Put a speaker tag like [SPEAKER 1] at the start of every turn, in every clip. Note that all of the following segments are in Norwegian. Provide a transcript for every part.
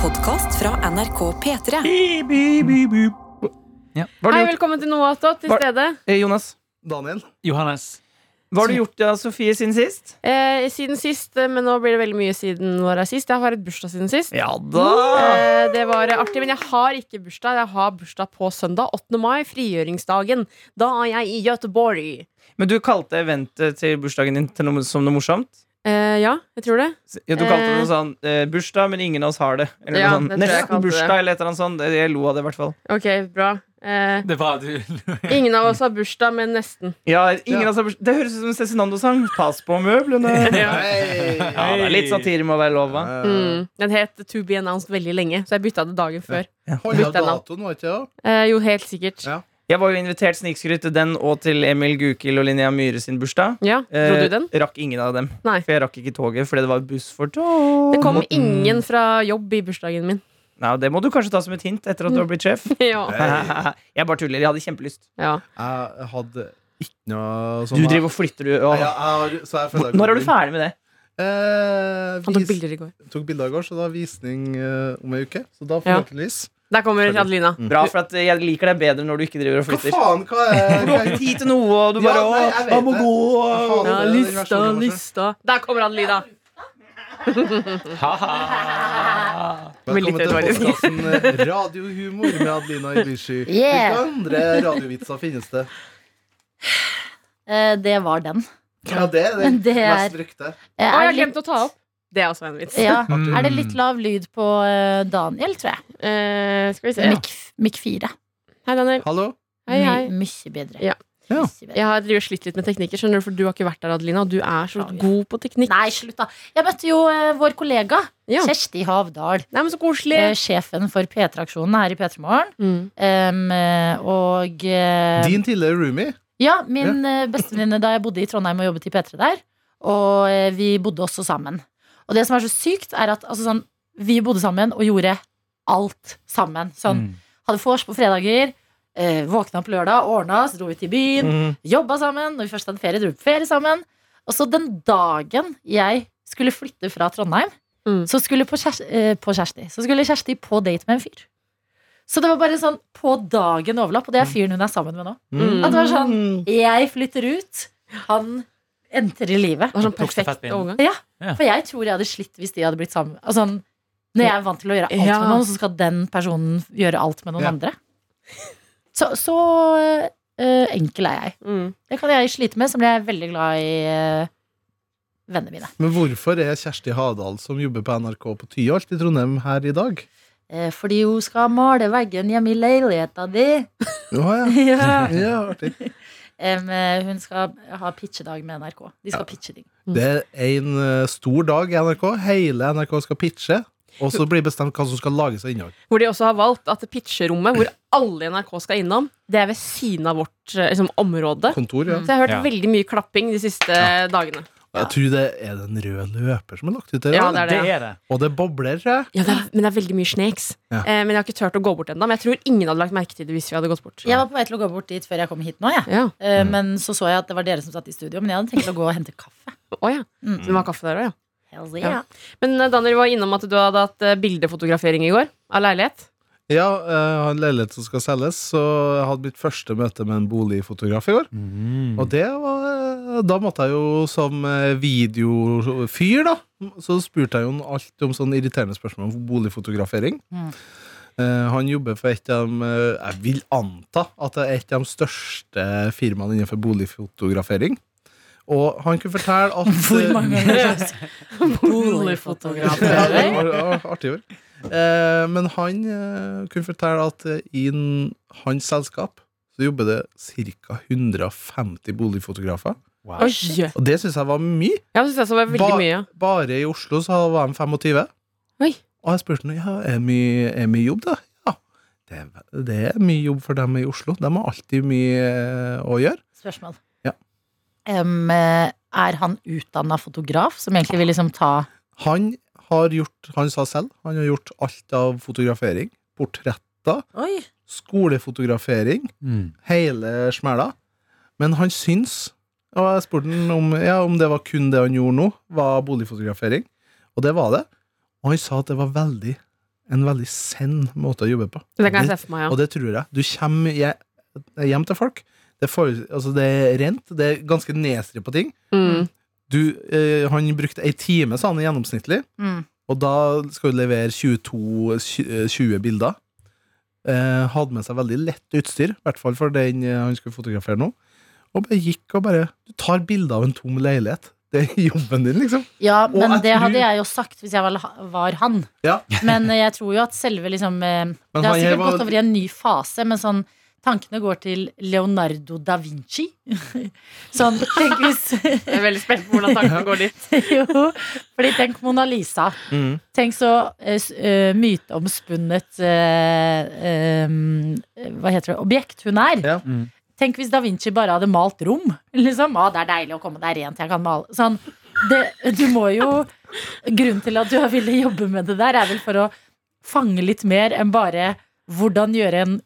[SPEAKER 1] podkast fra NRK P3.
[SPEAKER 2] Beep, beep, beep, beep. Ja. Hva har
[SPEAKER 3] Hei,
[SPEAKER 2] du gjort,
[SPEAKER 3] velkommen til Noatot til
[SPEAKER 2] Var-
[SPEAKER 3] stede.
[SPEAKER 2] eh, Jonas?
[SPEAKER 4] Daniel?
[SPEAKER 2] Johannes. Hva har du gjort av Sofie, siden sist?
[SPEAKER 3] Eh, siden sist, eh, men nå blir det veldig mye siden vår er sist. Jeg har et bursdag siden sist.
[SPEAKER 2] Ja da!
[SPEAKER 3] Eh, det var eh, artig, men jeg har ikke bursdag. Jeg har bursdag på søndag, 8. mai, frigjøringsdagen. Da er jeg i Göteborg.
[SPEAKER 2] Men du kalte eventet til bursdagen din til noe, som noe morsomt?
[SPEAKER 3] Eh, ja, jeg tror det.
[SPEAKER 2] Ja, du kalte det
[SPEAKER 3] Eh.
[SPEAKER 2] noe sånn eh, 'bursdag, men ingen av oss har det'. Eller
[SPEAKER 3] Ja,
[SPEAKER 2] noe sånn, Nesten
[SPEAKER 3] kalte det.
[SPEAKER 2] bursdag, eller et eller annet sånt. Jeg lo av det, i hvert fall.
[SPEAKER 3] Ok, bra. Eh,
[SPEAKER 5] Det var du
[SPEAKER 3] ingen av oss har bursdag, men nesten.
[SPEAKER 2] Ja, ingen
[SPEAKER 4] Ja.
[SPEAKER 2] av oss har bursdag. Det høres ut som en Cezinando-sang. Pass på møblene.
[SPEAKER 3] Ja.
[SPEAKER 2] Ja, det er litt satire må være lov, hva?
[SPEAKER 3] Mm. Den het To Be Announced veldig lenge, så jeg bytta det dagen før.
[SPEAKER 4] Ja.
[SPEAKER 3] Bytte
[SPEAKER 4] datoen, var ikke det?
[SPEAKER 3] Eh, jo, helt sikkert.
[SPEAKER 4] Ja.
[SPEAKER 2] Jeg var jo invitert snikskryt til den og til Emil Gukild og Linnea Myhre sin bursdag.
[SPEAKER 3] Ja, Dro
[SPEAKER 2] Eh,
[SPEAKER 3] du den?
[SPEAKER 2] rakk ingen av dem.
[SPEAKER 3] Nei.
[SPEAKER 2] For jeg rakk ikke toget fordi det var buss for tog.
[SPEAKER 3] Det kom ingen fra jobb i bursdagen min.
[SPEAKER 2] Nei, det må du kanskje ta som et hint etter at du har blitt sjef.
[SPEAKER 3] ja.
[SPEAKER 2] Jeg bare tuller. Jeg hadde kjempelyst.
[SPEAKER 3] ja.
[SPEAKER 4] Jeg hadde ikke noe sånn
[SPEAKER 2] Du driver og flytter, du.
[SPEAKER 4] ja,
[SPEAKER 2] Åh.
[SPEAKER 4] jeg jeg jeg
[SPEAKER 2] Når er du ferdig med det?
[SPEAKER 4] Eh, vis...
[SPEAKER 3] Han tok bilder i går.
[SPEAKER 4] tok bilder i går, så da er visning eh, om ei uke. Så da
[SPEAKER 3] Ja. Der kommer Adelina.
[SPEAKER 2] Bra, for at jeg liker deg bedre når du ikke driver og
[SPEAKER 4] Hva
[SPEAKER 2] flytter.
[SPEAKER 4] faen? Hva er
[SPEAKER 2] Du har ikke tid til noe, og du
[SPEAKER 4] Ja,
[SPEAKER 2] bare
[SPEAKER 4] nei,
[SPEAKER 2] åh,
[SPEAKER 4] jeg
[SPEAKER 2] jeg må gå.
[SPEAKER 4] Faen,
[SPEAKER 3] Ja, lista, lista. Der kommer Adelina. Veldig
[SPEAKER 4] Velkommen til podkasten Radiohumor med Adelina Ibishi.
[SPEAKER 6] Yeah.
[SPEAKER 4] Hvilke andre radiovitser finnes det?
[SPEAKER 6] Eh, det var den.
[SPEAKER 4] Ja, det er det
[SPEAKER 6] det er-
[SPEAKER 4] mest brukte.
[SPEAKER 6] Eh,
[SPEAKER 3] Å,
[SPEAKER 6] er,
[SPEAKER 3] jeg
[SPEAKER 6] det
[SPEAKER 3] glemte å ta opp. Det er også en vits.
[SPEAKER 6] ja.
[SPEAKER 2] Mm.
[SPEAKER 6] er det litt lav lyd på eh, Daniel, tror jeg?
[SPEAKER 3] Eh, skal vi se.
[SPEAKER 6] Mikk Mikk 4.
[SPEAKER 3] Hei, Daniel.
[SPEAKER 4] Hallo?
[SPEAKER 3] Hei, hei.
[SPEAKER 6] My, mye bedre.
[SPEAKER 3] Ja.
[SPEAKER 4] Ja.
[SPEAKER 3] Jeg har slitt litt med teknikker, skjønner du, for du har ikke vært der, Adelina. Og du er så god på teknikk.
[SPEAKER 6] Nei, slutt, da. Jeg møtte jo uh, vår kollega
[SPEAKER 3] Ja.
[SPEAKER 6] Kjersti Havdal.
[SPEAKER 3] Nei, men så koselig.
[SPEAKER 6] uh, sjefen for P3-aksjonen her i P3 Morgen.
[SPEAKER 3] Mm.
[SPEAKER 6] Um, og uh,
[SPEAKER 4] Din tidligere roomie.
[SPEAKER 6] Ja, min eh, bestevenninne da jeg bodde i Trondheim og jobbet i P3 der. Og vi bodde også sammen. Og det som er så sykt, er at altså, sånn, vi bodde sammen og gjorde alt sammen. Sånn,
[SPEAKER 5] Mm.
[SPEAKER 6] Hadde vors på fredager, eh, våkna på lørdag, ordna, så dro vi til byen,
[SPEAKER 2] Mm.
[SPEAKER 6] jobba sammen. Når vi først hadde ferie, dro vi på ferie sammen. Og så den dagen jeg skulle flytte fra Trondheim,
[SPEAKER 3] Mm.
[SPEAKER 6] så skulle på, Kjersti, eh, på Kjersti Så skulle Kjersti på date med en fyr. Så det var bare sånn på dagen overlapp, og det er fyren hun er sammen med nå.
[SPEAKER 3] Mm.
[SPEAKER 6] At det var sånn Jeg flytter ut, han entrer livet.
[SPEAKER 3] Det var sånn perfekt overgang.
[SPEAKER 6] Ja,
[SPEAKER 5] Ja.
[SPEAKER 6] for jeg tror jeg hadde slitt hvis de hadde blitt sammen. Altså, når jeg er vant til å gjøre alt
[SPEAKER 3] Ja.
[SPEAKER 6] med noen, så skal den personen gjøre alt med noen
[SPEAKER 4] Ja.
[SPEAKER 6] andre. Så, så eh, enkel er jeg.
[SPEAKER 3] Mm.
[SPEAKER 6] Det kan jeg slite med, så blir jeg er veldig glad i uh, vennene mine.
[SPEAKER 4] Men hvorfor er Kjersti Hadal, som jobber på NRK på Tyholt i Trondheim, her i dag?
[SPEAKER 6] Eh, fordi hun skal male veggen hjemme i leiligheta di.
[SPEAKER 4] Ja, ja.
[SPEAKER 6] ja.
[SPEAKER 4] ja artig.
[SPEAKER 6] Eh, hun skal ha pitchedag med NRK. De skal pitche ting.
[SPEAKER 4] Det er en eh, stor dag i NRK. Hele NRK skal pitche. Og så blir bestemt hva som skal lages av innhold.
[SPEAKER 3] Hvor de også har valgt at pitcherommet, hvor alle i NRK skal innom, det er ved siden av vårt eh, liksom, område.
[SPEAKER 4] Kontor, ja.
[SPEAKER 3] Så jeg har hørt
[SPEAKER 5] Ja.
[SPEAKER 3] veldig mye klapping de siste dagene.
[SPEAKER 4] Jeg tror det er den røde løper som er lagt ut der.
[SPEAKER 3] Ja, det er
[SPEAKER 5] Det
[SPEAKER 3] det.
[SPEAKER 5] Er det.
[SPEAKER 4] Og det bobler, tror jeg.
[SPEAKER 3] Ja, det er, men det er veldig mye snakes.
[SPEAKER 4] Ja.
[SPEAKER 3] Eh, men jeg har ikke turt å gå bort ennå. Men jeg tror ingen hadde lagt merke til det hvis vi hadde gått bort.
[SPEAKER 6] Jeg var på vei til å gå bort dit før jeg kom hit nå, jeg.
[SPEAKER 3] Ja.
[SPEAKER 6] Eh, Men så så jeg at det var dere som satt i studio. Men jeg hadde tenkt å gå og hente kaffe.
[SPEAKER 3] Oh, ja.
[SPEAKER 6] Mm.
[SPEAKER 3] Så det var kaffe der òg, ja. Ja. Men Daniel, Daniel var innom at du hadde hatt eh, bildefotografering i går av leilighet.
[SPEAKER 4] Ja, jeg har en leilighet som skal selges, så jeg hadde mitt første møte med en boligfotograf i går.
[SPEAKER 5] Mm.
[SPEAKER 4] Og det var Da måtte jeg jo som eh, videofyr, da, så spurte jeg jo alt om sånne irriterende spørsmål om boligfotografering.
[SPEAKER 6] Mm.
[SPEAKER 4] Eh, han jobber for et av de eh, Jeg vil anta at det er et av de største firmaene innenfor boligfotografering. Og han kunne fortelle at
[SPEAKER 6] Hvor mange boligfotografering?
[SPEAKER 4] Ja, artig ord. Men han kunne fortelle at i hans selskap så jobber det ca. 150 boligfotografer.
[SPEAKER 5] Wow.
[SPEAKER 3] Oi!
[SPEAKER 4] Og det syns jeg var mye.
[SPEAKER 3] Jeg synes det var veldig
[SPEAKER 4] Ba-
[SPEAKER 3] mye.
[SPEAKER 4] Bare i Oslo så var de 25.
[SPEAKER 3] Oi.
[SPEAKER 4] Og jeg spurte om ja, er det mye, er mye jobb, da. Ja, det det er mye jobb for dem i Oslo. De har alltid mye eh, å gjøre.
[SPEAKER 6] Spørsmål.
[SPEAKER 4] Ja.
[SPEAKER 6] Eh, er han utdanna fotograf, som egentlig vil liksom ta
[SPEAKER 4] Han har gjort, han sa selv, han har gjort alt av fotografering. Portretter,
[SPEAKER 6] Oi!
[SPEAKER 4] skolefotografering,
[SPEAKER 5] Mm.
[SPEAKER 4] hele smæla. Men han syns Og jeg spurte han om, ja, om det var kun det han gjorde nå, var boligfotografering. Og det var det. Og han sa at det var veldig en veldig send måte å jobbe på.
[SPEAKER 3] Det kan jeg se for meg,
[SPEAKER 4] Og det tror jeg. Du kommer hjem til folk. Det er, for, altså det er rent. Det er ganske nedstrippa ting.
[SPEAKER 3] Mm.
[SPEAKER 4] Du, eh, han brukte ei time, sa han, gjennomsnittlig.
[SPEAKER 6] Mm.
[SPEAKER 4] Og da skal du levere 22, 20 bilder. Eh, hadde med seg veldig lett utstyr, i hvert fall for den eh, han skulle fotografere nå. Og bare gikk og bare Du tar bilder av en tom leilighet. Det er jobben din, liksom.
[SPEAKER 6] Ja, men det
[SPEAKER 4] tror-
[SPEAKER 6] hadde jeg jo sagt hvis jeg var, var han.
[SPEAKER 4] Ja.
[SPEAKER 6] Men eh, jeg tror jo at selve liksom eh,
[SPEAKER 4] Men
[SPEAKER 6] Det har sikkert
[SPEAKER 4] var-
[SPEAKER 6] gått over i en ny fase, men sånn Tankene går til Leonardo da Vinci. Sånn, tenk hvis
[SPEAKER 3] Jeg er veldig spent på hvordan tankene går dit.
[SPEAKER 6] Jo, fordi tenk Mona Lisa.
[SPEAKER 4] Mm.
[SPEAKER 6] Tenk så uh, myteomspunnet uh, um, Hva heter det? Objekt hun er.
[SPEAKER 4] Ja.
[SPEAKER 5] Mm.
[SPEAKER 6] Tenk hvis da Vinci bare hadde malt rom. Liksom, ah, Det er deilig å komme, det er rent, jeg kan male. Sånn, det, du må jo Grunnen til at du har villet jobbe med det der, er vel for å fange litt mer enn bare hvordan gjøre en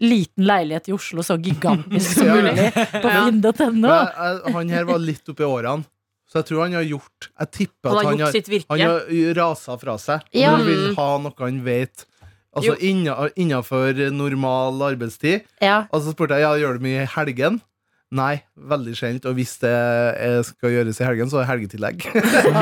[SPEAKER 6] liten leilighet i Oslo så gigantisk som mulig på finn.no.
[SPEAKER 4] Men han her var litt oppi årene, så jeg tror han har gjort Jeg tipper
[SPEAKER 3] Han
[SPEAKER 4] at
[SPEAKER 3] har
[SPEAKER 4] han har, han har rasa fra seg.
[SPEAKER 6] Ja.
[SPEAKER 4] Han vil ha noe han vet. Altså Innafor normal arbeidstid.
[SPEAKER 6] Ja.
[SPEAKER 4] Og så spurte jeg ja, gjør du mye i helgen. Nei, veldig sjelden. Og hvis det skal gjøres i helgen, så er det helgetillegg.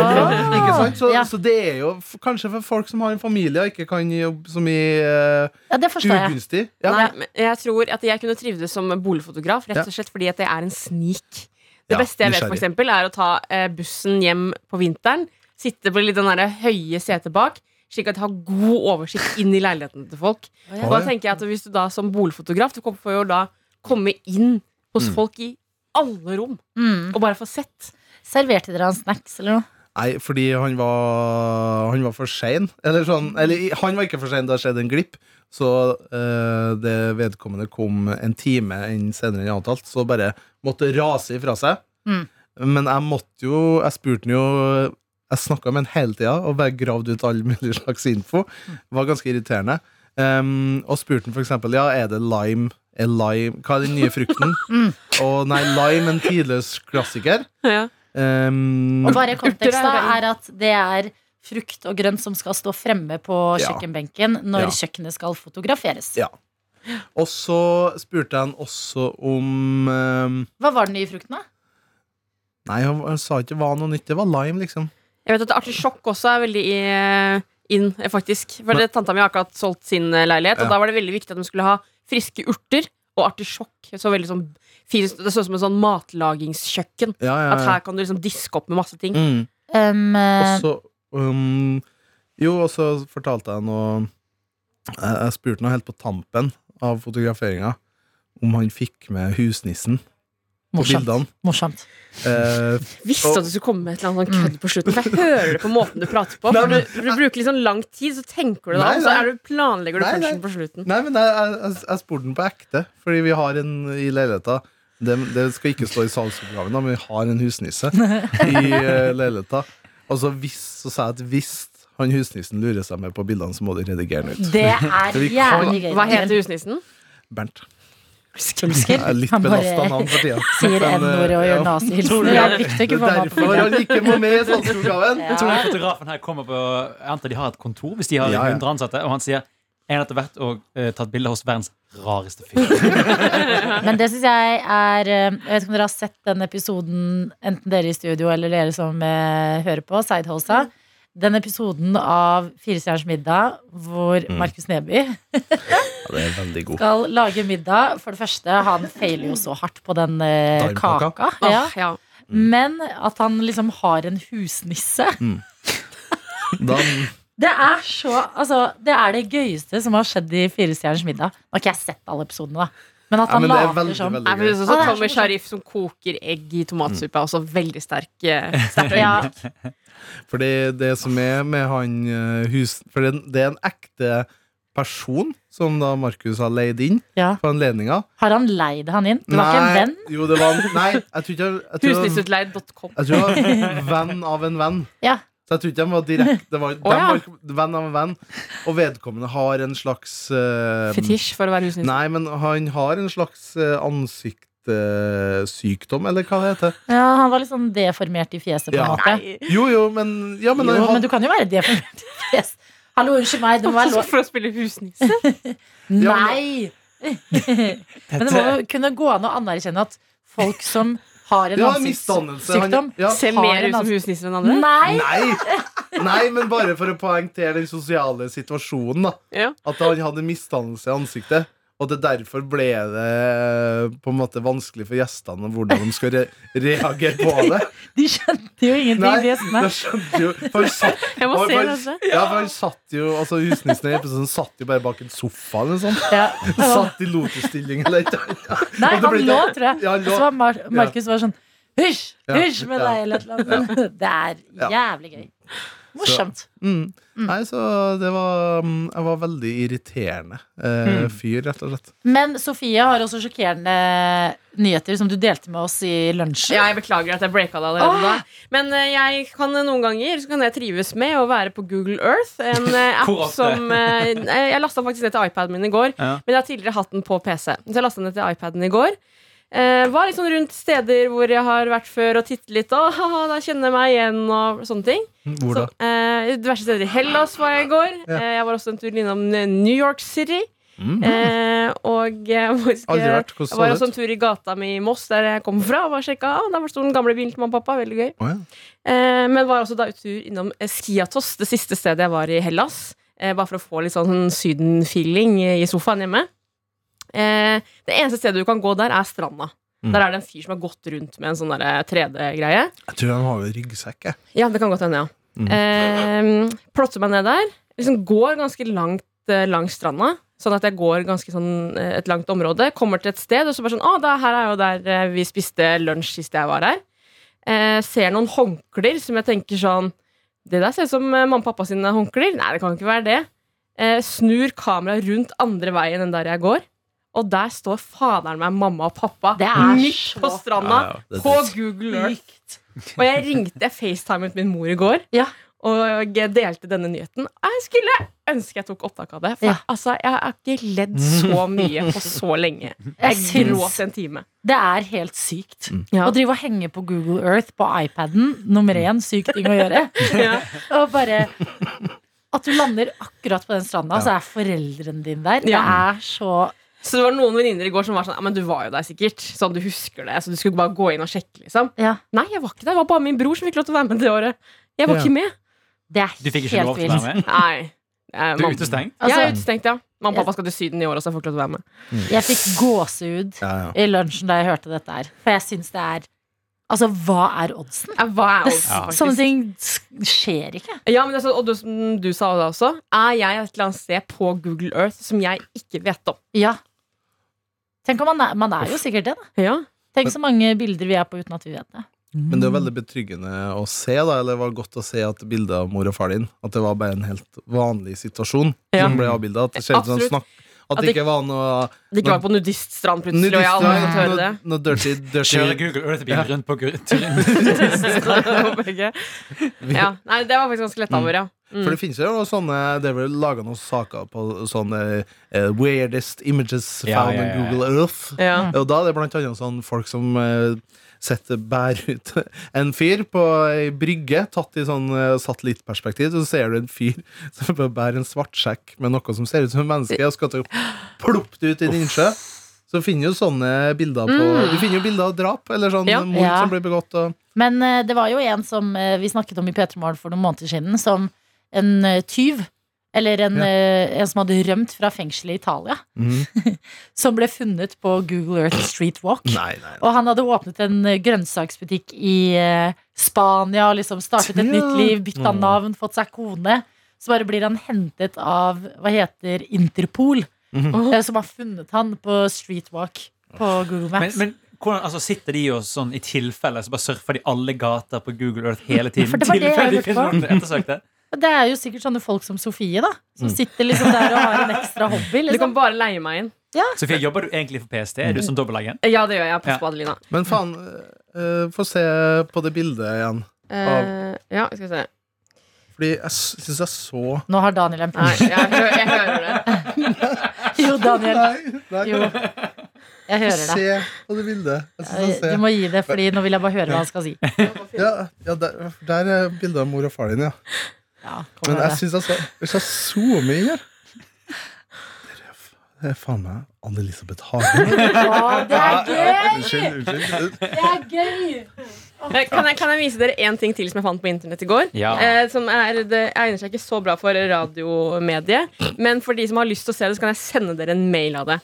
[SPEAKER 4] sant? Så,
[SPEAKER 6] Ja.
[SPEAKER 4] så det er jo kanskje for folk som har en familie og ikke kan jobbe så mye uh,
[SPEAKER 6] ja, det jeg.
[SPEAKER 4] ugunstig. Ja.
[SPEAKER 3] Nei, jeg tror at jeg kunne trivdes som boligfotograf, rett og slett fordi at det er en snik. Det beste jeg vet, for eksempel, er å ta eh, bussen hjem på vinteren, sitte på litt den der høye setet bak, slik at jeg har god oversikt inn i leiligheten til folk. Og da tenker jeg at hvis du da som boligfotograf, du får jo da komme inn hos
[SPEAKER 4] Mm.
[SPEAKER 3] folk i alle rom,
[SPEAKER 6] Mm.
[SPEAKER 3] og bare få sett.
[SPEAKER 6] Serverte dere han snacks eller noe?
[SPEAKER 4] Nei, fordi han var Han var for sein. Eller sånn Eller han var ikke for sein, det har skjedd en glipp. Så øh, det vedkommende kom en time enn senere enn avtalt, så bare måtte rase ifra seg.
[SPEAKER 6] Mm.
[SPEAKER 4] Men jeg måtte jo Jeg spurte han jo Jeg snakka med han hele tida og bare gravde ut all mulig slags info. Det var ganske irriterende. Um, og spurte han eksempel Ja, er det lime? Er lime Hva er den nye frukten?
[SPEAKER 6] Mm.
[SPEAKER 4] Og nei, lime en tidløs klassiker.
[SPEAKER 3] Ja.
[SPEAKER 4] Um,
[SPEAKER 6] Og bare kontekst da
[SPEAKER 3] er-
[SPEAKER 6] at det er frukt og grønt som skal stå fremme på kjøkkenbenken når
[SPEAKER 4] Ja.
[SPEAKER 6] kjøkkenet skal fotograferes.
[SPEAKER 4] Ja. Og så spurte han også om um,
[SPEAKER 6] Hva var den nye frukten, da?
[SPEAKER 4] Nei, han, han sa ikke hva noe nytt. Det var lime, liksom.
[SPEAKER 3] Jeg vet at artisjokk også er veldig i, inn, eh, faktisk. For det, tanta mi har akkurat solgt sin eh, leilighet,
[SPEAKER 4] Ja.
[SPEAKER 3] og da var det veldig viktig at de skulle ha friske urter og artisjokk. Så veldig sånn fin, Det så ut som en sånn matlagingskjøkken.
[SPEAKER 4] Ja, ja,
[SPEAKER 3] At her kan du liksom diske opp med masse ting.
[SPEAKER 4] Mm.
[SPEAKER 6] Um,
[SPEAKER 4] Og
[SPEAKER 6] eh,
[SPEAKER 4] um, Jo, og så fortalte jeg noe Jeg, spurte noe helt på tampen av fotograferinga om han fikk med husnissen
[SPEAKER 6] morsomt. morsomt.
[SPEAKER 4] Uh,
[SPEAKER 3] Visste
[SPEAKER 4] Og-
[SPEAKER 3] at du skulle komme med et eller annet sånn kødd på slutten. For jeg hører det på måten du prater på. For du, du bruker litt sånn lang tid, så tenker du det
[SPEAKER 4] og
[SPEAKER 3] om, så er du, planlegger du
[SPEAKER 4] nei.
[SPEAKER 3] på slutten.
[SPEAKER 4] nei, men jeg, jeg, jeg, spurte den på ekte, fordi vi har en i leiligheta. Det, det skal ikke stå i salgsoppgaven, men vi har en husnisse i uh, leiligheta. Og så, hvis, så sa jeg at hvis han husnissen lurer seg med på bildene, så må du redigere den ut.
[SPEAKER 6] Det er jævlig gøy.
[SPEAKER 3] Hva heter husnissen?
[SPEAKER 4] Bernt.
[SPEAKER 6] Pulsker?
[SPEAKER 4] Ja, litt belasta navn for tida.
[SPEAKER 6] Sier
[SPEAKER 4] eh,
[SPEAKER 6] N-ordet og gjør nazihilsener. Det er viktig å ikke få meg på
[SPEAKER 4] derfor han ikke må med i salgsoppgaven.
[SPEAKER 5] Jeg tror fotografen her kommer på Jeg antar de har et kontor hvis de har
[SPEAKER 4] Ja, ja.
[SPEAKER 5] 100 ansatte, og han sier jeg har hvert og uh, tatt bilde hos verdens rareste fyr.
[SPEAKER 6] Men det syns jeg er eh, Jeg vet ikke om dere har sett den episoden, enten dere i studio eller dere som uh, hører på, Sidehosa. Den episoden av Fire stjerners middag hvor
[SPEAKER 4] Mm.
[SPEAKER 6] Markus Neby
[SPEAKER 4] Ja, det er veldig god.
[SPEAKER 6] skal lage middag. For det første, han feiler jo så hardt på den eh, kaka. Ja.
[SPEAKER 3] ja.
[SPEAKER 6] Men at han liksom har en husnisse.
[SPEAKER 4] mm.
[SPEAKER 6] Det er så Altså, det er det gøyeste som har skjedd i Fire stjerners middag. Nå har ikke jeg sett alle episodene, da. Men at
[SPEAKER 4] ja, men er
[SPEAKER 6] later
[SPEAKER 4] veldig,
[SPEAKER 6] som
[SPEAKER 4] veldig
[SPEAKER 3] Nei, er
[SPEAKER 6] så
[SPEAKER 3] Tommy
[SPEAKER 6] morsomt.
[SPEAKER 3] Sharif som koker egg i tomatsuppe, er også veldig sterk. sterk
[SPEAKER 6] Ja,
[SPEAKER 3] øyeblikk.
[SPEAKER 4] For det, det som er med han eh, hus... For det, det er en ekte person som da Markus har leid inn
[SPEAKER 6] ja.
[SPEAKER 4] på anledninga.
[SPEAKER 6] Har han leid han inn? Det var ikke en venn?
[SPEAKER 4] Jo, det var Nei, jeg tror ikke
[SPEAKER 3] Husnisutleid.com.
[SPEAKER 4] jeg tror det var venn av en venn.
[SPEAKER 6] Ja.
[SPEAKER 4] Så jeg tror ikke de var direkte det var,
[SPEAKER 3] Å,
[SPEAKER 4] de
[SPEAKER 3] ja.
[SPEAKER 4] var venn av en venn. Og vedkommende har en slags uh,
[SPEAKER 3] Fetisj for å være husnisse.
[SPEAKER 4] Nei, men han har en slags uh, ansiktssykdom, eller hva det heter.
[SPEAKER 6] Ja, han var litt sånn deformert i fjeset, på en måte.
[SPEAKER 3] Nei.
[SPEAKER 4] Jo, jo, men, ja, men,
[SPEAKER 6] jo,
[SPEAKER 4] han,
[SPEAKER 6] men du kan jo være deformert i fjeset. Hallo, unnskyld meg, det må være lov
[SPEAKER 3] For å spille husnisse?
[SPEAKER 6] Nei! Men det må jo kunne gå an å anerkjenne at folk som har en ansiktssykdom
[SPEAKER 4] ja.
[SPEAKER 3] Ser mer ut som husnisser enn andre?
[SPEAKER 6] Nei!
[SPEAKER 4] Nei! Nei, men bare for å poengtere den sosiale situasjonen. da
[SPEAKER 3] Ja.
[SPEAKER 4] At han hadde misdannelse i ansiktet. Og det derfor ble det på en måte vanskelig for gjestene hvordan de skal re reagere på det.
[SPEAKER 6] De skjønte jo ingenting.
[SPEAKER 4] Nei,
[SPEAKER 6] de gjestene.
[SPEAKER 4] det skjønte jo For satt,
[SPEAKER 3] Jeg må
[SPEAKER 4] for,
[SPEAKER 3] se dette.
[SPEAKER 4] ja, for han satt jo Altså Husnissen i episoden satt jo bare bak en sofa eller noe sånt.
[SPEAKER 6] Ja.
[SPEAKER 4] Satt i lotusstilling eller noe.
[SPEAKER 6] Nei, han
[SPEAKER 4] ble-
[SPEAKER 6] lå, tror jeg.
[SPEAKER 4] Ja, lå.
[SPEAKER 6] Så var Mar Markus var sånn Hysj! Hysj med deg, eller noe. Det er jævlig gøy. Morsomt.
[SPEAKER 4] Mm. Nei, så det var mm, Jeg var veldig irriterende eh, fyr, rett og slett.
[SPEAKER 6] Men Sofie har også sjokkerende nyheter som du delte med oss i lunsjen.
[SPEAKER 3] Ja, jeg beklager at jeg breaka det allerede da. Men eh, jeg kan noen ganger Så kan jeg trives med å være på Google Earth. En eh, app som eh, Jeg lasta faktisk ned til iPaden min i går,
[SPEAKER 5] Ja.
[SPEAKER 3] men jeg har tidligere hatt den på PC. Så jeg lasta ned til iPaden i går. Eh, var sånn rundt steder hvor jeg har vært før, og tittet litt. Og haha, da kjenner jeg meg igjen, og sånne ting.
[SPEAKER 4] Hvor da?
[SPEAKER 3] Så, eh, diverse steder i Hellas var jeg i går.
[SPEAKER 4] Ja.
[SPEAKER 3] Eh, jeg var også en tur innom eh, New York City.
[SPEAKER 4] Mm.
[SPEAKER 3] Eh, og eh, jeg-
[SPEAKER 4] vært. Hvordan
[SPEAKER 3] jeg var også en tur i gata mi i Moss, der jeg kom fra. Og var sjekka, ah, Der sto den gamle bilen til mamma og pappa. Veldig gøy.
[SPEAKER 4] Oh, ja.
[SPEAKER 3] Eh, men var også da en tur innom eh, Skiatos, det siste stedet jeg var i Hellas. Eh, bare for å få litt sånn Syden-feeling i sofaen hjemme. Eh, det eneste stedet du kan gå der, er stranda.
[SPEAKER 4] Mm.
[SPEAKER 3] Der er det en fyr som har gått rundt med en sånn der 3D-greie.
[SPEAKER 4] Jeg tror han har ryggsekk.
[SPEAKER 3] Ja, det kan godt hende, ja.
[SPEAKER 4] Mm.
[SPEAKER 3] Eh, plotter meg ned der. Liksom går ganske langt eh, langs stranda. Sånn at jeg går ganske sånn eh, et langt område. Kommer til et sted, og så bare sånn Å, ah, her er jo der eh, vi spiste lunsj sist jeg var her. Eh, ser noen håndklær som jeg tenker sånn Det der ser ut som eh, mamma og pappa sine håndklær. Nei, det kan ikke være det. Eh, snur kameraet rundt andre veien enn der jeg går. Og der står faderen meg, mamma og pappa
[SPEAKER 6] Det er
[SPEAKER 3] midt
[SPEAKER 6] så
[SPEAKER 3] på stranda
[SPEAKER 4] Ja, ja,
[SPEAKER 3] på. Google Earth. Og jeg ringte, jeg facetimet min mor i går
[SPEAKER 6] Ja.
[SPEAKER 3] og jeg delte denne nyheten. Jeg skulle ønske jeg tok opptak av det. For
[SPEAKER 6] Ja.
[SPEAKER 3] altså, jeg har ikke ledd så mye på så lenge.
[SPEAKER 6] Jeg
[SPEAKER 3] gråt en time.
[SPEAKER 6] det er helt sykt.
[SPEAKER 3] Ja.
[SPEAKER 6] Å drive og henge på Google Earth på iPaden, nummer én, syk ting å gjøre.
[SPEAKER 3] Ja.
[SPEAKER 6] Og bare At du lander akkurat på den stranda, så er foreldrene dine der. Det er så
[SPEAKER 3] Så det var noen venninner i går som var sånn Ja, men du var jo der sikkert. Sånn, du husker det. Så du skulle bare gå inn og sjekke, liksom.
[SPEAKER 6] Ja,
[SPEAKER 3] Nei, jeg var ikke der. Det var bare min bror som fikk lov til å være med det året. Jeg var
[SPEAKER 4] Ja.
[SPEAKER 3] ikke med.
[SPEAKER 6] det er
[SPEAKER 5] Du fikk ikke
[SPEAKER 6] helt
[SPEAKER 5] lov til å
[SPEAKER 6] vilt.
[SPEAKER 5] være med?
[SPEAKER 3] Nei. Eh,
[SPEAKER 5] Du er utestengt?
[SPEAKER 3] jeg er
[SPEAKER 6] Altså,
[SPEAKER 3] utestengt, ja. Mamma og pappa skal til Syden i år, så jeg får ikke lov til å være med.
[SPEAKER 6] jeg fikk gåsehud
[SPEAKER 4] Ja, ja.
[SPEAKER 6] i lunsjen da jeg hørte dette her. For jeg syns det er Altså, hva er oddsen?
[SPEAKER 3] Ja, Hva er oddsen, faktisk?
[SPEAKER 6] sånne ting skjer ikke.
[SPEAKER 3] Ja, men altså, og du, som du sa det også, er jeg et eller annet sted på Google Earth som jeg ikke vet om?
[SPEAKER 6] Ja. Tenk om man er, man er jo sikkert det, da.
[SPEAKER 3] Ja.
[SPEAKER 6] Tenk så mange bilder vi er på uten at vi vet det.
[SPEAKER 4] Men det er jo veldig betryggende å se, da, eller det var godt å se at bildet av mor og far din At det var bare en helt vanlig situasjon
[SPEAKER 3] Ja.
[SPEAKER 4] som ble avbilda. At det ser ut som
[SPEAKER 3] Absolutt.
[SPEAKER 4] At det ikke var noe
[SPEAKER 3] Det ikke var på nudiststrand plutselig, og jeg har aldri fått høre det.
[SPEAKER 4] noe, dirty, dirty,
[SPEAKER 5] Kjøre Google Earth-bil rundt på.
[SPEAKER 3] Begge. ja. Nei, det var faktisk ganske lett over, ja.
[SPEAKER 4] For
[SPEAKER 3] Mm.
[SPEAKER 4] det finnes jo sånne Det er vel laga noen saker på sånne uh, weirdest images found
[SPEAKER 5] ja, ja, ja.
[SPEAKER 4] Google Earth.
[SPEAKER 3] ja.
[SPEAKER 4] Og da er det blant annet sånn folk som eh, setter bære ut en fyr på ei brygge, tatt i sånn eh, satellittperspektiv. Så ser du en fyr som bærer en svartsekk med noe som ser ut som et menneske, og skal til ploppe det ut i en innsjø. Så finner jo sånne bilder på
[SPEAKER 3] Mm.
[SPEAKER 4] Du finner jo bilder av drap, eller sånn
[SPEAKER 3] Ja.
[SPEAKER 4] mord
[SPEAKER 6] Ja.
[SPEAKER 4] som blir begått. Og,
[SPEAKER 6] Men eh, det var jo en som eh, vi snakket om i P3 Morgen for noen måneder siden, som en tyv. Eller en,
[SPEAKER 4] Ja.
[SPEAKER 6] eh, en som hadde rømt fra fengselet i Italia. Som ble funnet på Google Earth Street Walk.
[SPEAKER 4] Nei, nei, nei.
[SPEAKER 6] Og han hadde åpnet en eh, grønnsaksbutikk i eh, Spania og liksom startet et
[SPEAKER 4] Ja.
[SPEAKER 6] nytt liv, bytta
[SPEAKER 4] Mm.
[SPEAKER 6] navn, fått seg kone. Så bare blir han hentet av hva heter Interpol,
[SPEAKER 4] Mhm.
[SPEAKER 6] eh, som har funnet han på Street Walk på Google Maps.
[SPEAKER 5] men hvordan, altså, sitter de jo sånn i tilfelle så bare surfer de alle gater på Google Earth hele tiden?
[SPEAKER 6] For det var det jeg lurte på. Det er jo sikkert sånne folk som Sofie, da. Som sitter liksom der og har en ekstra hobby.
[SPEAKER 3] Du kan
[SPEAKER 6] Liksom.
[SPEAKER 3] bare leie meg inn.
[SPEAKER 5] Sofie, jobber du egentlig for PST? Er du som dobbeltagent?
[SPEAKER 3] Ja, det gjør jeg.
[SPEAKER 5] Ja.
[SPEAKER 3] på, Adelina.
[SPEAKER 4] Men faen, uh, få se på det bildet igjen.
[SPEAKER 3] Uh, ja, skal vi se.
[SPEAKER 4] Fordi jeg syns jeg så
[SPEAKER 6] Nå har Daniel en
[SPEAKER 3] Nei, jeg, hø jeg hører det.
[SPEAKER 6] Jo, Daniel.
[SPEAKER 4] Nei, nei.
[SPEAKER 6] Jo, jeg hører det.
[SPEAKER 4] Se på det bildet. Jeg jeg
[SPEAKER 6] Du må gi det, Fordi nå vil jeg bare høre hva han skal si.
[SPEAKER 4] Ja, ja der, der er bildet av mor og far din, ja.
[SPEAKER 6] Ja,
[SPEAKER 4] Men jeg syns altså Hvis jeg zoomer inn her Det er faen meg Anne-Elisabeth Hagen.
[SPEAKER 6] Å, det er gøy!
[SPEAKER 4] Unnskyld, unnskyld.
[SPEAKER 6] Det er gøy!
[SPEAKER 3] Kan jeg, kan jeg vise dere én ting til som jeg fant på internett i går?
[SPEAKER 5] Ja.
[SPEAKER 3] Eh, som er, det egner seg ikke så bra for radiomediet. Men for de som har lyst til å se det, så kan jeg sende dere en mail av det.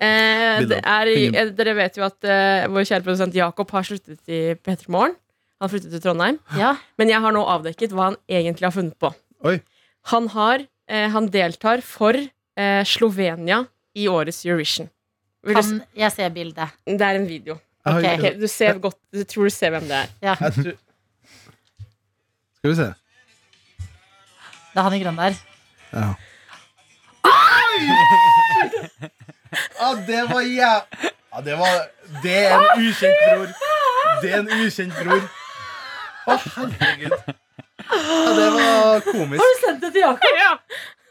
[SPEAKER 3] Eh, det er, eh, dere vet jo at eh, vår kjære produsent Jakob har sluttet i P3 Morgen. Han har flyttet til Trondheim.
[SPEAKER 6] Ja,
[SPEAKER 3] Men jeg har nå avdekket hva han egentlig har funnet på.
[SPEAKER 4] Oi.
[SPEAKER 3] Han, har, eh, han deltar for eh, Slovenia i årets Eurovision. Vil du,
[SPEAKER 6] kan jeg se bildet?
[SPEAKER 3] det er en video.
[SPEAKER 4] Jeg har-
[SPEAKER 6] Ok.
[SPEAKER 3] Ok, du, ser godt, du tror du ser hvem det er.
[SPEAKER 6] Ja,
[SPEAKER 4] Jeg tror Skal vi se.
[SPEAKER 6] det er han i grønn der.
[SPEAKER 4] Ja. Ja, det var jæv... Ja, det var Det er en ukjent bror. Det er en ukjent bror. Å, herregud. Ja, det var komisk.
[SPEAKER 6] Har du sendt det til Jakob?
[SPEAKER 3] Ja.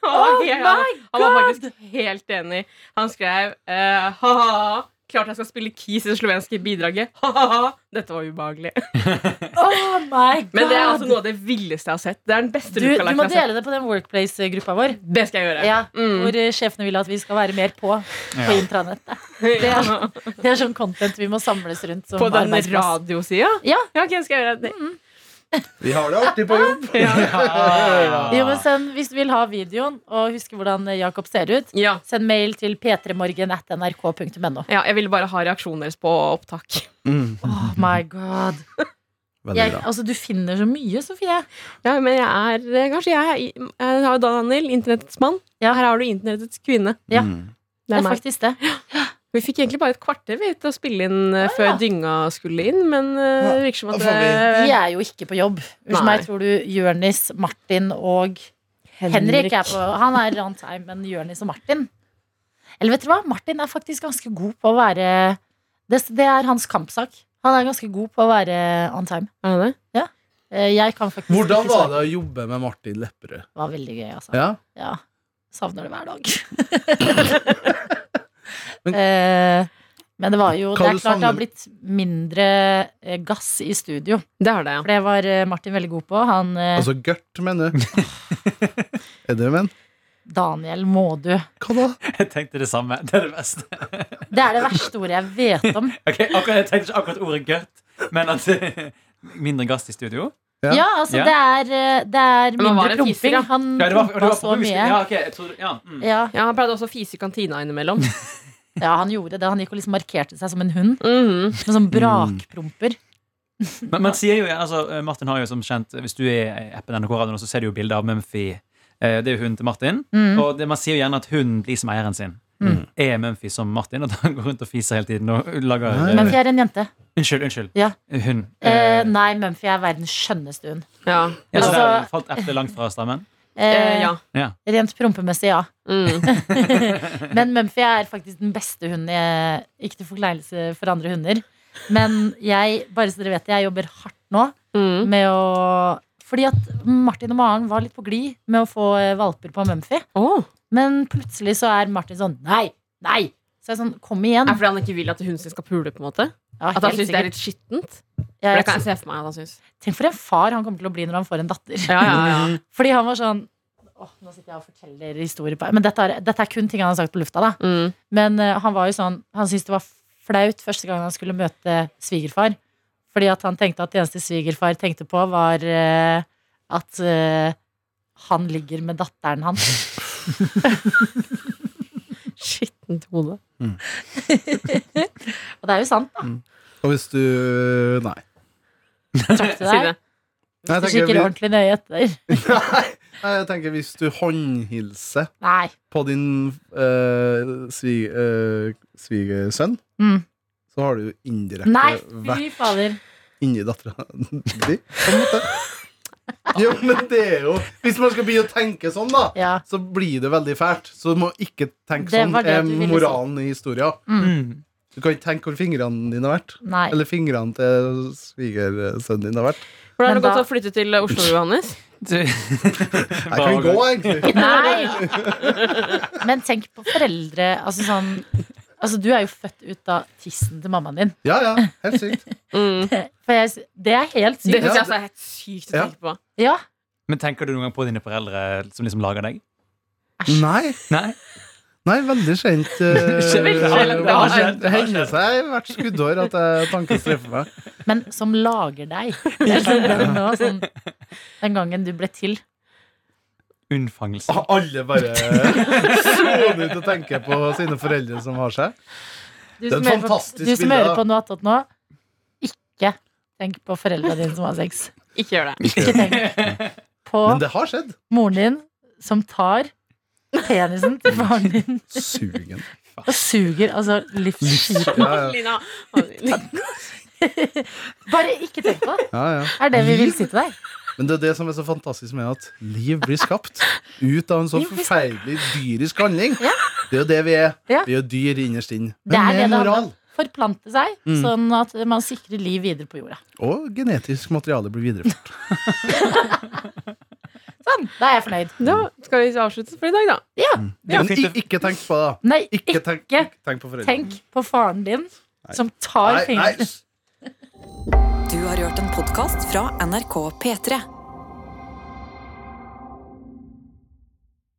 [SPEAKER 3] Han var,
[SPEAKER 6] Oh my
[SPEAKER 3] han, han var faktisk helt enig. Han skrev uh, ha-ha. Klart jeg skal spille keys i det slovenske bidraget. Ha-ha. Dette var ubehagelig.
[SPEAKER 6] Oh my god!
[SPEAKER 3] Men det er altså noe av det villeste jeg har sett. Det er den beste
[SPEAKER 6] du, du må dele det på den Workplace-gruppa vår.
[SPEAKER 3] Det skal jeg gjøre.
[SPEAKER 6] Ja,
[SPEAKER 3] Mm.
[SPEAKER 6] Hvor sjefene vil at vi skal være mer på på
[SPEAKER 5] Ja.
[SPEAKER 6] intranettet. Det er, det er sånn content vi må samles rundt som
[SPEAKER 3] På den radiosida?
[SPEAKER 6] Ja.
[SPEAKER 3] ja ok, skal jeg gjøre det.
[SPEAKER 4] Vi har det artig på jobb.
[SPEAKER 6] Jo, men send, hvis du vil ha videoen og huske hvordan eh, Jakob ser ut,
[SPEAKER 3] Ja.
[SPEAKER 6] send mail til p3morgen.nrk.no.
[SPEAKER 3] ja, Jeg ville bare ha reaksjonen deres på opptak.
[SPEAKER 6] Oh my god. Jeg, altså, du finner så mye, Sofie.
[SPEAKER 3] Ja, men jeg er eh, Kanskje jeg, er- jeg har Daniel, internettets mann.
[SPEAKER 6] Ja.
[SPEAKER 3] Her har du internettets kvinne.
[SPEAKER 6] Ja.
[SPEAKER 5] Mm.
[SPEAKER 3] Det
[SPEAKER 6] Det
[SPEAKER 3] er
[SPEAKER 6] er faktisk det.
[SPEAKER 3] Vi fikk egentlig bare et kvarter vi, til å spille inn eh, før dynga skulle inn, men eh, det virker som at det...
[SPEAKER 6] vi- er jo ikke på jobb. Unnskyld meg, tror du Jørnis, Martin og Henrik er på Han er on time, men Jørnis og Martin Eller vet du hva? Martin er faktisk ganske god på å være Det, det er hans kampsak. Han er ganske god på å være on time.
[SPEAKER 3] Er det det?
[SPEAKER 6] Eh, Jeg kan faktisk
[SPEAKER 4] Hvordan var det å jobbe med Martin Lepperød?
[SPEAKER 6] Det var veldig gøy, altså.
[SPEAKER 4] Ja?
[SPEAKER 6] Ja. Savner det hver dag.
[SPEAKER 4] Men-
[SPEAKER 6] Eh, men det var jo Det er
[SPEAKER 4] klart
[SPEAKER 6] klart det har blitt mindre eh, gass i studio.
[SPEAKER 3] Det har det, ja.
[SPEAKER 6] For det var eh, Martin veldig god på. Han eh,
[SPEAKER 4] Altså Gørt, mener du? Er det men?
[SPEAKER 6] Daniel Mådu.
[SPEAKER 4] Hva da?
[SPEAKER 5] Jeg tenkte det samme. Det er det beste.
[SPEAKER 6] Det er det verste ordet jeg vet om.
[SPEAKER 5] Ok, akkurat, Jeg tenkte ikke akkurat ordet gørt, men at mindre gass i studio.
[SPEAKER 4] Ja.
[SPEAKER 6] Ja, altså
[SPEAKER 5] Ja.
[SPEAKER 6] det er, det er mindre promping.
[SPEAKER 3] ja.
[SPEAKER 6] Han
[SPEAKER 5] Ja, det var, det
[SPEAKER 6] prompa så mye.
[SPEAKER 5] Ja, okay, ja, mm.
[SPEAKER 6] Ja,
[SPEAKER 3] ja. Han pleide også å fise i kantina innimellom.
[SPEAKER 6] Ja, han gjorde det. Han gikk og liksom markerte seg som en hund.
[SPEAKER 3] Som
[SPEAKER 6] Med sånn brakpromper.
[SPEAKER 5] Men man sier jo, altså, Martin har jo som kjent Hvis du er i appen NRK Radio, så ser du jo bilde av Mumphy. Eh, Det er jo hunden til Martin.
[SPEAKER 6] Mm.
[SPEAKER 5] Og det, man sier jo gjerne at hunden blir som eieren sin.
[SPEAKER 6] Mm.
[SPEAKER 5] Er Mumphy som Martin, og han går rundt og fiser hele tiden og lager
[SPEAKER 4] Nei.
[SPEAKER 5] eh,
[SPEAKER 6] Mumphy er en jente.
[SPEAKER 5] Unnskyld, unnskyld.
[SPEAKER 6] Ja.
[SPEAKER 5] Hun.
[SPEAKER 6] Eh,
[SPEAKER 5] Eh,
[SPEAKER 6] nei, Mumphy er verdens skjønneste hund.
[SPEAKER 3] Ja.
[SPEAKER 5] ja, så
[SPEAKER 6] altså-
[SPEAKER 5] der falt eplet langt fra stammen?
[SPEAKER 3] Eh, ja.
[SPEAKER 5] Ja.
[SPEAKER 6] Rent prompemessig, ja.
[SPEAKER 3] Mm.
[SPEAKER 6] Men Mumphy er faktisk den beste hunden jeg Ikke til forkleinelse for andre hunder. Men jeg, bare så dere vet det, jeg jobber hardt nå
[SPEAKER 3] Mm.
[SPEAKER 6] med å Fordi at Martin og Maren var litt på glid med å få eh, valper på Mumphy.
[SPEAKER 3] Oh.
[SPEAKER 6] Men plutselig så er Martin sånn Nei! Nei! Så jeg er sånn Kom igjen.
[SPEAKER 3] Er det fordi han ikke vil at hunden sin skal pule? på en måte?
[SPEAKER 6] Ja,
[SPEAKER 3] At han syns det er litt skittent? For det kan jeg se for meg at han syns.
[SPEAKER 6] Tenk for en far han kommer til å bli når han får en datter.
[SPEAKER 3] Ja, ja, ja.
[SPEAKER 6] Fordi han var sånn Åh, nå sitter jeg og forteller historier på Men dette er, dette er kun ting han har sagt på lufta, da.
[SPEAKER 3] Mm.
[SPEAKER 6] Men uh, han var jo sånn Han syntes det var flaut første gang han skulle møte svigerfar. Fordi at han tenkte at det eneste svigerfar tenkte på, var uh, at uh, han ligger med datteren hans.
[SPEAKER 3] Skittent hode.
[SPEAKER 6] Og det er jo sant, da.
[SPEAKER 4] Og hvis du Nei.
[SPEAKER 6] Takk
[SPEAKER 3] til
[SPEAKER 6] deg?
[SPEAKER 4] Jeg
[SPEAKER 6] Du
[SPEAKER 4] tenker,
[SPEAKER 6] kikker
[SPEAKER 4] vi-
[SPEAKER 6] ordentlig nøye etter.
[SPEAKER 4] nei, nei, jeg tenker hvis du håndhilser
[SPEAKER 6] Nei.
[SPEAKER 4] på din uh, svig, eh, svigersønn,
[SPEAKER 6] Mm.
[SPEAKER 4] så har du jo indirekte
[SPEAKER 6] Nei,
[SPEAKER 4] vært
[SPEAKER 6] fy fader.
[SPEAKER 4] inni dattera di. På en måte. Jo, men det er jo Hvis man skal begynne å tenke sånn, da,
[SPEAKER 6] Ja.
[SPEAKER 4] så blir det veldig fælt. Så du må ikke tenke
[SPEAKER 6] Det
[SPEAKER 4] sånn.
[SPEAKER 6] var det
[SPEAKER 4] er
[SPEAKER 6] du ville si.
[SPEAKER 4] moralen i historien.
[SPEAKER 5] Mm.
[SPEAKER 4] Du kan ikke tenke hvor fingrene dine har vært.
[SPEAKER 6] Nei.
[SPEAKER 4] Eller fingrene til svigersønnen din har vært.
[SPEAKER 3] Hvordan har det gått
[SPEAKER 6] da-
[SPEAKER 3] å flytte til Oslo, Johannes?
[SPEAKER 5] Du-
[SPEAKER 4] Jeg kan gå, egentlig.
[SPEAKER 6] Nei! Men tenk på foreldre Altså sånn Altså, du er jo født ut av tissen til mammaen din.
[SPEAKER 4] Ja, ja. Helt sykt.
[SPEAKER 3] Mm.
[SPEAKER 6] For jeg, det er helt
[SPEAKER 3] Det
[SPEAKER 6] sykt.
[SPEAKER 3] syns jeg altså er helt sykt å tenke på.
[SPEAKER 6] Ja.
[SPEAKER 5] Men tenker du noen gang på dine foreldre som liksom lager deg?
[SPEAKER 4] Nei,
[SPEAKER 5] Nei?
[SPEAKER 4] Nei veldig sent. eh. Det hender seg hvert skuddår at tanken treffer meg.
[SPEAKER 6] Men som lager deg. Det nå, sånn, den gangen du ble til.
[SPEAKER 5] Unnfangelse.
[SPEAKER 4] Ah, Alle bare sånn ut og tenker på sine foreldre som har seg.
[SPEAKER 6] Du
[SPEAKER 4] Det er
[SPEAKER 6] som hører på, du som hører på noe attåt nå, ikke tenk på foreldrene dine som har sex.
[SPEAKER 3] Ikke gjør det.
[SPEAKER 6] Ikke tenk på
[SPEAKER 4] Men det har
[SPEAKER 6] moren din som tar penisen til faren din
[SPEAKER 4] Sugen.
[SPEAKER 6] og suger altså livsskiten.
[SPEAKER 4] Ja, ja.
[SPEAKER 3] Lina.
[SPEAKER 6] Bare ikke tenk på det.
[SPEAKER 4] ja, ja.
[SPEAKER 6] er det vi vil si til deg.
[SPEAKER 4] Men det er det som er så fantastisk med at liv blir skapt ut av en så forferdelig dyrisk handling.
[SPEAKER 6] Ja.
[SPEAKER 4] Det er jo det vi er.
[SPEAKER 6] Ja.
[SPEAKER 4] Vi er jo dyr innerst inne. Men med moral.
[SPEAKER 6] Forplante seg,
[SPEAKER 4] Mm.
[SPEAKER 6] sånn at man sikrer liv videre på jorda.
[SPEAKER 4] Og genetisk materiale blir videreført.
[SPEAKER 6] Sånn, da er jeg fornøyd.
[SPEAKER 3] Da skal vi avslutte for i dag, da.
[SPEAKER 6] Ja,
[SPEAKER 4] Men ikke tenk på det. da.
[SPEAKER 6] Nei,
[SPEAKER 4] Ikke
[SPEAKER 6] ikke
[SPEAKER 4] tenk, ikke tenk på foreldrene.
[SPEAKER 6] tenk på faren din som tar
[SPEAKER 4] Nei, nei.
[SPEAKER 6] fingeren
[SPEAKER 1] Du har hørt en podkast fra NRK P3.